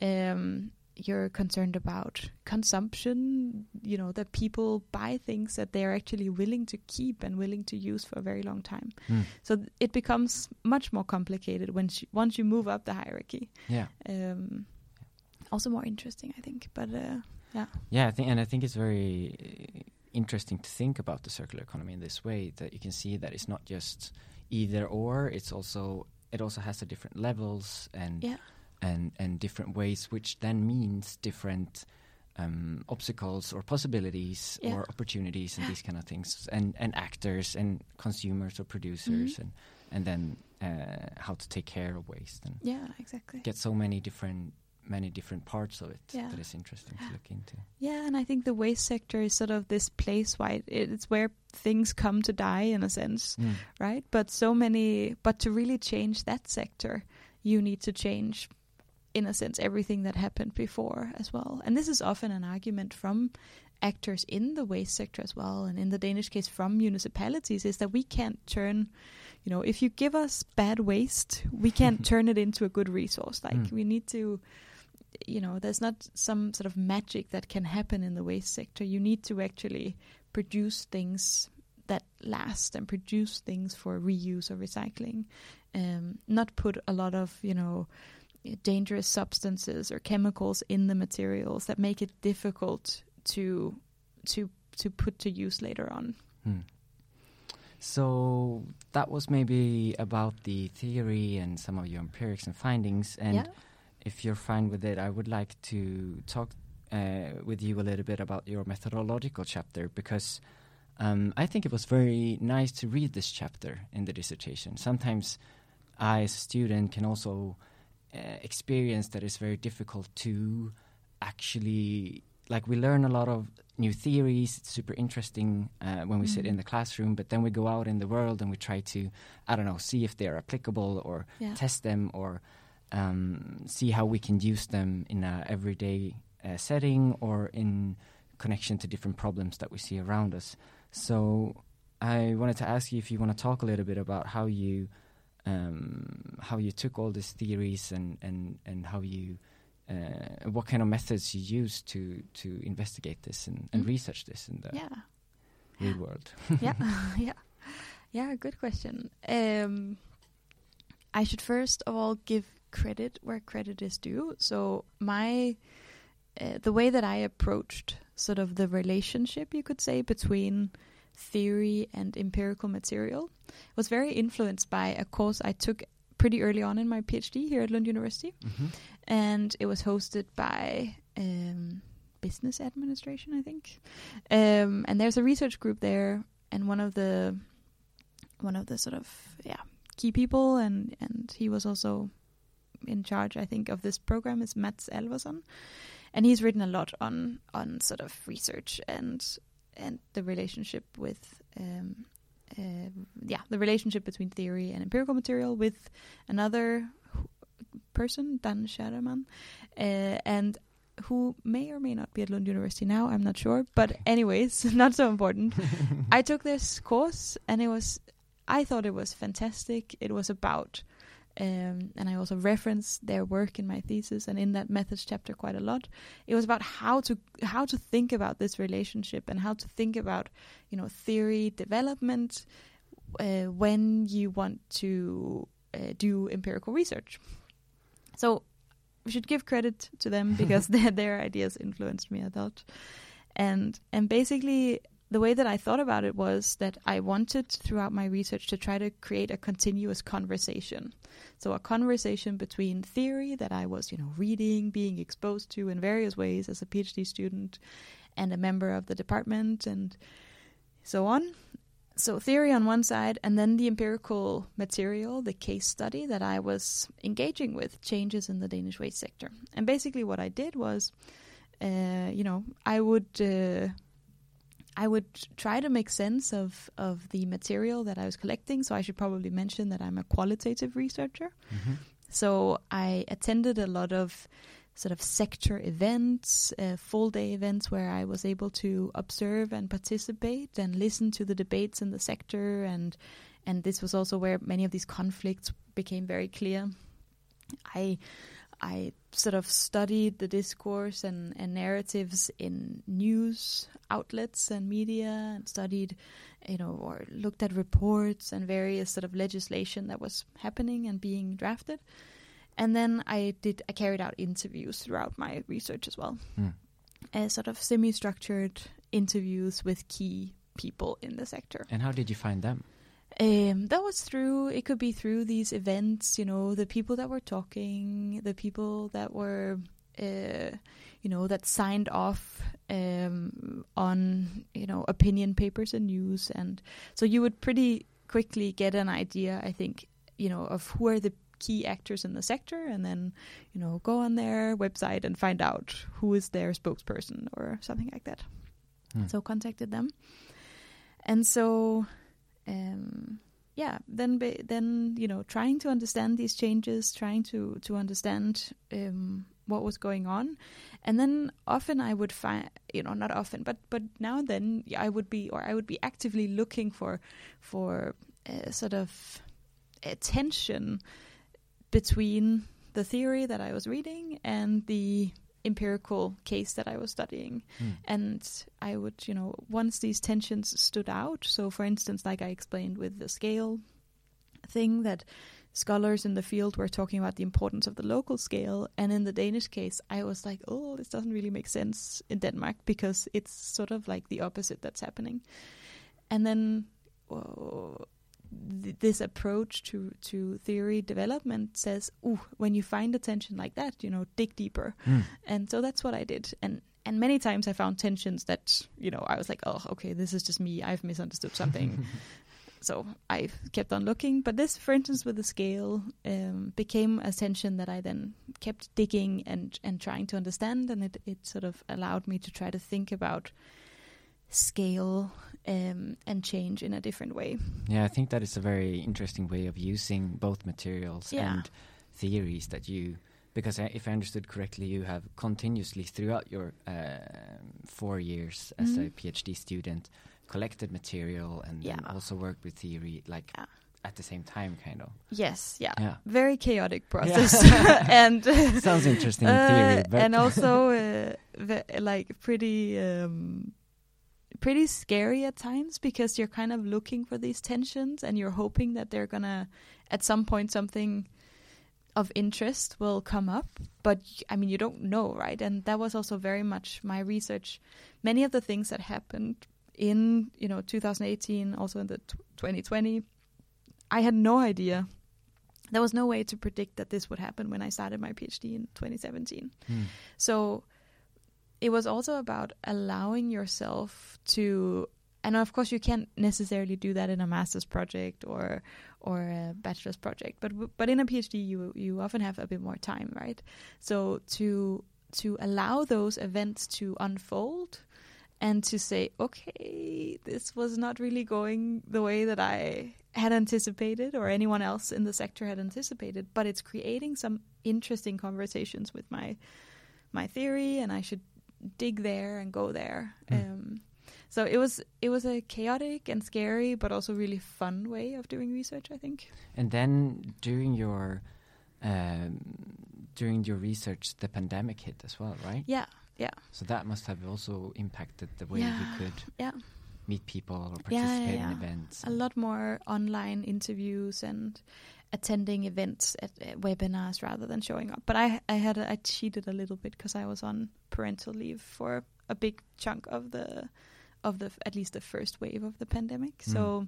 Um, you're concerned about consumption, you know, that people buy things that they're actually willing to keep and willing to use for a very long time. Hmm. So th- it becomes much more complicated when sh- once you move up the hierarchy. Yeah. Um, also more interesting, I think. But uh, Yeah, I think, and I think it's very uh, interesting to think about the circular economy in this way. That you can see that it's not just either or; it's also it also has the different levels and Yeah. And and different ways, which then means different um, obstacles or possibilities Yeah. or opportunities and these kind of things, and and actors and consumers or producers, Mhm. and and then uh, how to take care of waste and Yeah, exactly. get so many different many different parts of it Yeah. that is interesting to look into. Yeah, and I think the waste sector is sort of this place it- it's where things come to die in a sense, Mm. right? But so many, but to really change that sector, you need to change, in a sense, everything that happened before as well. And this is often an argument from actors in the waste sector as well, and in the Danish case from municipalities, is that we can't turn, you know, if you give us bad waste, we can't turn it into a good resource. Like Mm. we need to you know there's not some sort of magic that can happen in the waste sector you need to actually produce things that last and produce things for reuse or recycling um, not put a lot of you know dangerous substances or chemicals in the materials that make it difficult to to to put to use later on Hmm. So that was maybe about the theory and some of your empirics and findings. And yeah if you're fine with it, I would like to talk uh, with you a little bit about your methodological chapter because um, I think it was very nice to read this chapter in the dissertation. Sometimes I, as a student, can also experience that is very difficult to actually like we learn a lot of new theories. It's super interesting uh, when we sit Mhm. in the classroom, but then we go out in the world and we try to, I don't know, see if they're applicable or yeah test them or um, see how we can use them in a everyday uh, setting or in connection to different problems that we see around us. So I wanted to ask you if you want to talk a little bit about how you um, how you took all these theories and and and how you uh, what kind of methods you used to to investigate this and, and Mm. research this in the yeah real world. yeah, yeah, yeah. Good question. Um, I should first of all give credit where credit is due. So my uh, the way that I approached sort of the relationship, you could say, between theory and empirical material was very influenced by a course I took pretty early on in my PhD here at Lund University, hmm and it was hosted by um, business administration, I think. Um, and there's a research group there, and one of the one of the sort of yeah key people, and and he was also in charge, I think, of this program is Mats Alvesson, and he's written a lot on on sort of research and and the relationship with. Um, uh, yeah, the relationship between theory and empirical material with another person, Dan Kärreman, uh, and who may or may not be at Lund University now. I'm not sure, but anyways, not so important. I took this course, and it was, I thought it was fantastic. It was about, um, and I also reference their work in my thesis and in that methods chapter quite a lot. It was about how to how to think about this relationship and how to think about, you know, theory development uh, when you want to uh, do empirical research. So we should give credit to them because their their ideas influenced me. a lot, and and basically the way that I thought about it was that I wanted throughout my research to try to create a continuous conversation. So a conversation between theory that I was, you know, reading, being exposed to in various ways as a PhD student and a member of the department and so on. So theory on one side and then the empirical material, the case study that I was engaging with changes in the Danish waste sector. And basically what I did was uh, you know, I would uh, I would try to make sense of of the material that I was collecting. So I should probably mention that I'm a qualitative researcher. hmm So I attended a lot of sort of sector events, uh, full day events where I was able to observe and participate and listen to the debates in the sector and and this was also where many of these conflicts became very clear. I I sort of studied the discourse and, and narratives in news outlets and media and studied, you know, or looked at reports and various sort of legislation that was happening and being drafted. And then I did I carried out interviews throughout my research as well. Mm. Uh, sort of semi-structured interviews with key people in the sector. And how did you find them? Um, that was through. It could be through these events. You know, the people that were talking, the people that were, uh, you know, that signed off um, on you know opinion papers and news, and so you would pretty quickly get an idea. I think you know of who are the key actors in the sector and then you know go on their website and find out who is their spokesperson or something like that Hmm. so contacted them and so um yeah then ba- then you know trying to understand these changes trying to to understand um what was going on. And then often i would find you know not often but but now and then i would be or i would be actively looking for for uh, sort of a tension between the theory that I was reading and the empirical case that I was studying. Hmm. And I would, you know, once these tensions stood out, so for instance, like I explained with the scale thing, that scholars in the field were talking about the importance of the local scale. And in the Danish case, I was like, oh, this doesn't really make sense in Denmark because it's sort of like the opposite that's happening. And then uh, th- this approach to, to theory development says, ooh, when you find a tension like that, you know, dig deeper. Hmm. And so that's what I did. And and many times I found tensions that, you know, I was like, oh, okay, this is just me. I've misunderstood something. so I kept on looking. But this, for instance, with the scale, um, became a tension that I then kept digging and, and trying to understand. And it, it sort of allowed me to try to think about scale um, and change in a different way. Yeah, I think that is a very interesting way of using both materials Yeah. and theories that you. Because I, if I understood correctly, you have continuously throughout your um four years as a Mhm. PhD student collected material and Yeah. also worked with theory, like Yeah. at the same time, kind of. Yes, yeah. Yeah. Very chaotic process. and Sounds interesting in theory, Uh, and also uh, like pretty um, pretty scary at times because you're kind of looking for these tensions and you're hoping that they're gonna at some point something of interest will come up. But i mean you don't know right? And that was also very much my research. Many of the things that happened in you know 2018 also in the t- 2020 i had no idea. There was no way to predict that this would happen when i started my phd in 2017 Hmm. so it was also about allowing yourself to and of course you can't necessarily do that in a master's project or or a bachelor's project but but in a phd you you often have a bit more time right? So to to allow those events to unfold and to say okay this was not really going the way that i had anticipated or anyone else in the sector had anticipated but it's creating some interesting conversations with my my theory and I should dig there and go there. Mm. Um, so it was it was a chaotic and scary, but also really fun way of doing research. I think. And then during your um, during your research, the pandemic hit as well, right? Yeah, yeah, So that must have also impacted the way Yeah, you could yeah. meet people or participate yeah. in events. A lot more online interviews and attending events at uh, webinars rather than showing up. But I I had a, I cheated a little bit because I was on parental leave for a big chunk of the of the at least the first wave of the pandemic. So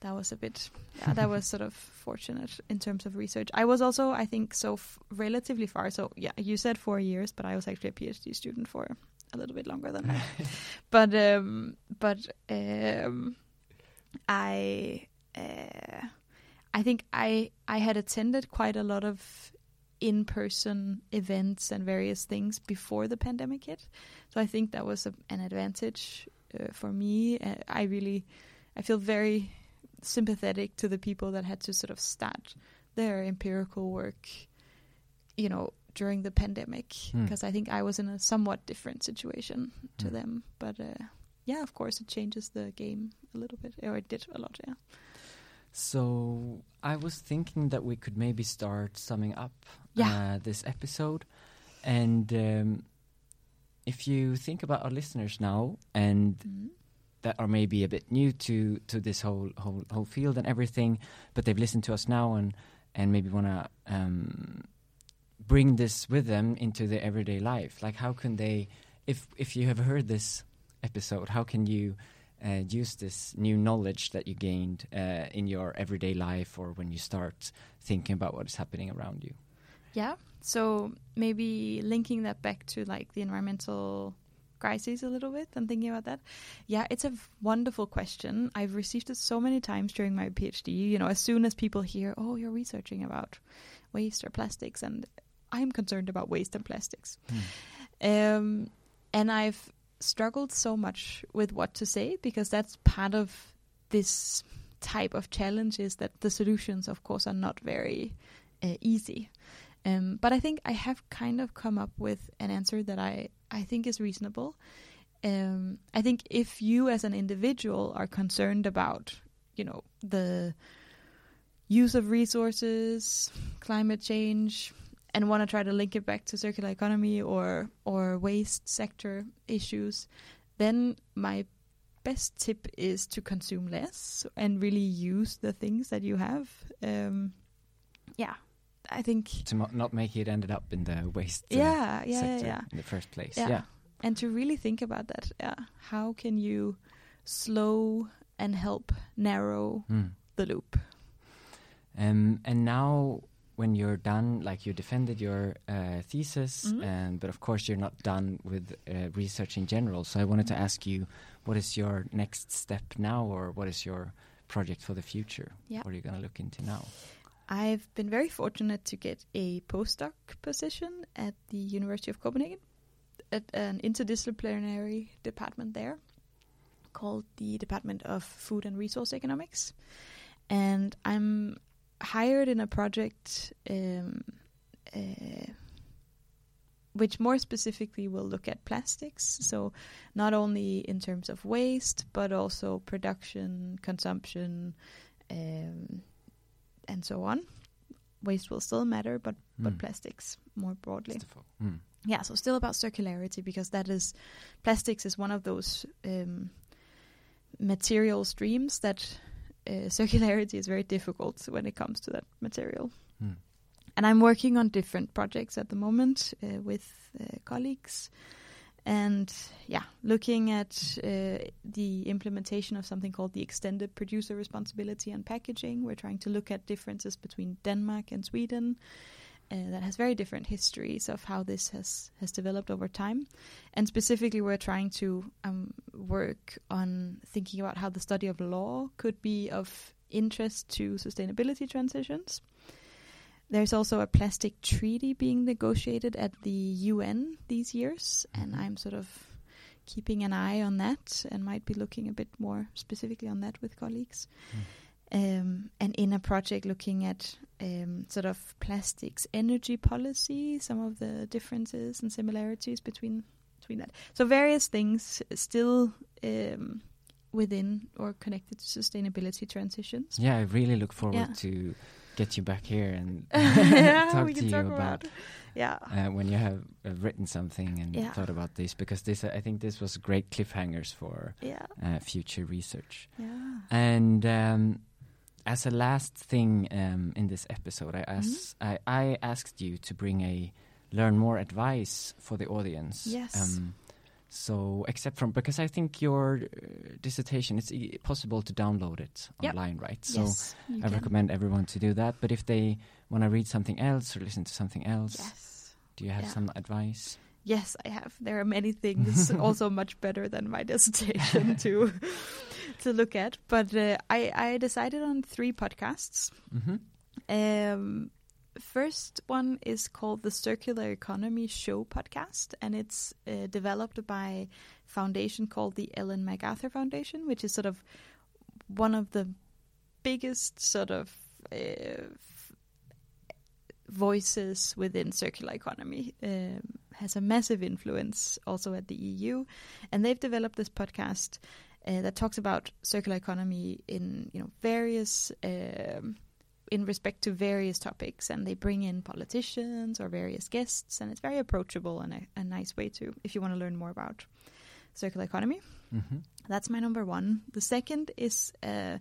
that was a bit yeah that was sort of fortunate in terms of research. I was also I think so f- relatively far. So yeah, you said four years, but I was actually a PhD student for a little bit longer than that. but um but um I uh, I think I I had attended quite a lot of in-person events and various things before the pandemic hit. So I think that was a, an advantage uh, for me. Uh, I really I feel very sympathetic to the people that had to sort of start their empirical work, you know, during the pandemic Hmm. because I think I was in a somewhat different situation to Hmm. them. But uh, yeah, of course, it changes the game a little bit, or it did a lot. Yeah. So I was thinking that we could maybe start summing up Yeah. uh, this episode, and um, if you think about our listeners now and that are maybe a bit new to to this whole whole whole field and everything, but they've listened to us now and and maybe want to um, bring this with them into their everyday life. Like, how can they, if if you have heard this episode, how can you uh, use this new knowledge that you gained uh, in your everyday life or when you start thinking about what is happening around you? Yeah. So maybe linking that back to like the environmental crises a little bit and thinking about that. Yeah, it's a wonderful question. I've received it so many times during my PhD. You know, as soon as people hear, "Oh, you're researching about waste or plastics," and I'm concerned about waste and plastics, mm. um, and I've struggled so much with what to say because that's part of this type of challenge is that the solutions, of course, are not very uh, easy. Um, but I think I have kind of come up with an answer that I, I think is reasonable. Um, I think if you as an individual are concerned about, you know, the use of resources, climate change, and want to try to link it back to circular economy or or waste sector issues, then my best tip is to consume less and really use the things that you have. Um, yeah, I think to mo- not make it ended up in the waste. Uh, yeah, yeah, yeah, yeah, in the first place. Yeah. yeah, and to really think about that. Yeah, how can you slow and help narrow mm. the loop? Um, and now when you're done, like you defended your uh, thesis, mm-hmm. and but of course you're not done with uh, research in general. So I wanted to ask you, what is your next step now, or what is your project for the future? Yeah. What are you going to look into now? I've been very fortunate to get a postdoc position at the University of Copenhagen at an interdisciplinary department there called the Department of Food and Resource Economics. And I'm hired in a project um, uh, which more specifically will look at plastics. So, not only in terms of waste, but also production, consumption, um, and so on. Waste will still matter, but mm. but plastics more broadly. Mm. Yeah, so still about circularity because that is plastics is one of those um, material streams that uh, circularity is very difficult when it comes to that material. Mm. And I'm working on different projects at the moment uh, with uh, colleagues. And yeah, looking at uh, the implementation of something called the extended producer responsibility on packaging. We're trying to look at differences between Denmark and Sweden uh, that has very different histories of how this has has developed over time, and specifically we're trying to um, work on thinking about how the study of law could be of interest to sustainability transitions. There's also a plastic treaty being negotiated at the UN these years, and mm-hmm. I'm sort of keeping an eye on that and might be looking a bit more specifically on that with colleagues. Mm. Um, and in a project looking at um, sort of plastics energy policy, some of the differences and similarities between between that. So various things still um, within or connected to sustainability transitions. Yeah, I really look forward yeah. to get you back here and yeah, talk to you talk about, yeah uh, when you have uh, written something and yeah. thought about this because this uh, I think this was great cliffhangers for yeah. Uh, future research. Yeah. And um, as a last thing um, in this episode, I, asked, mm-hmm. I, I, asked you to bring a learn more advice for the audience. Yes. Um, so, except from because I think your uh, dissertation it's e- possible to download it yep. online, right? So, yes, I can. recommend everyone to do that. But if they want to read something else or listen to something else, yes. do you have yeah. some advice? Yes, I have. There are many things also much better than my dissertation to to look at. But uh, I I decided on three podcasts. Mm-hmm. Um, first one is called the Circular Economy Show podcast, and it's uh, developed by a foundation called the Ellen MacArthur Foundation, which is sort of one of the biggest sort of uh, voices within circular economy. Um, has a massive influence also at the EU, and they've developed this podcast uh, that talks about circular economy in you know various. Um, in respect to various topics, and they bring in politicians or various guests, and it's very approachable and a, a nice way to, if you want to learn more about circular economy. Mm-hmm. That's my number one. The second is uh,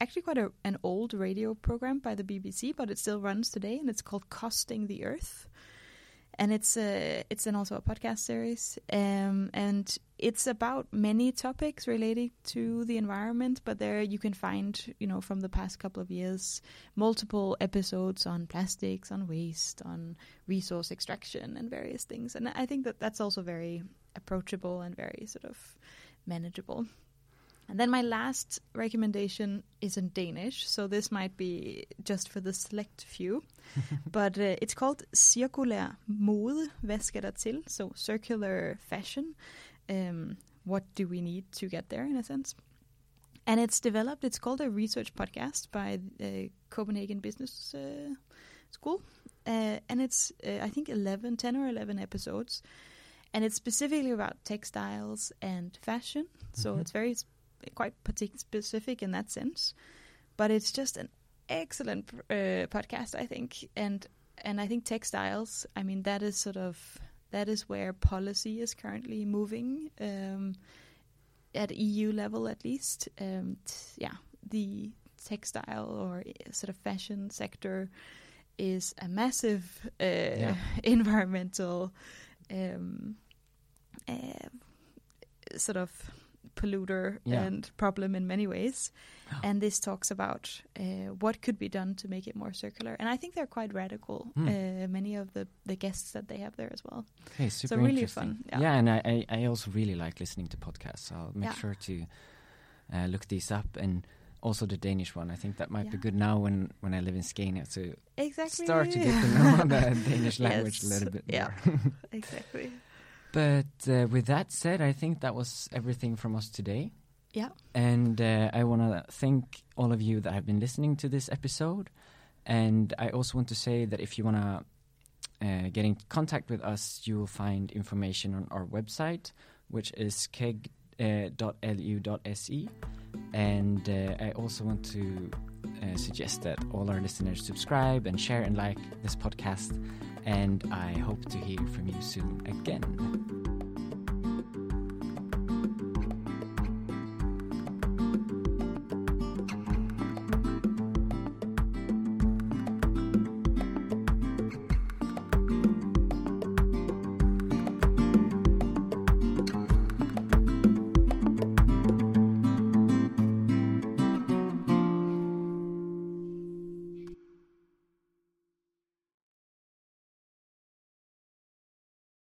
actually quite a, an old radio program by the BBC, but it still runs today, and it's called Costing the Earth. and it's a it's an also a podcast series, um, and it's about many topics related to the environment. But there you can find, you know, from the past couple of years, multiple episodes on plastics, on waste, on resource extraction, and various things. And I think that that's also very approachable and very sort of manageable. And then my last recommendation is in Danish, so this might be just for the select few. but uh, it's called Cirkulær Mode. Hvad skal der til? So circular fashion. Um, what do we need to get there, in a sense? And it's developed. It's called a research podcast by uh, Copenhagen Business uh, School, uh, and it's uh, I think 11, 10 or eleven episodes, and it's specifically about textiles and fashion. So Mhm. it's very quite specific in that sense, but it's just an excellent uh, podcast, I think. And and I think textiles. I mean, that is sort of that is where policy is currently moving um, at EU level, at least. Um, t- yeah, the textile or uh, sort of fashion sector is a massive uh, Yeah. environmental um, uh, sort of polluter Yeah. and problem in many ways. And this talks about uh, what could be done to make it more circular. And I think they're quite radical. Mm. Uh, many of the, the guests that they have there as well. Okay, super so really interesting. fun. Yeah. Yeah, and I, I, I also really like listening to podcasts. So I'll make Yeah. sure to uh, look these up and also the Danish one. I think that might be good now when, when I live in Scania to Exactly. start to get to know the Danish language a little bit Yeah. more. exactly. But uh, with that said, I think that was everything from us today. Yeah. And uh, I want to thank all of you that have been listening to this episode. And I also want to say that if you want to uh, get in contact with us, you will find information on our website, which is keg.lu.se. And uh, I also want to uh, suggest that all our listeners subscribe and share and like this podcast. And I hope to hear from you soon again.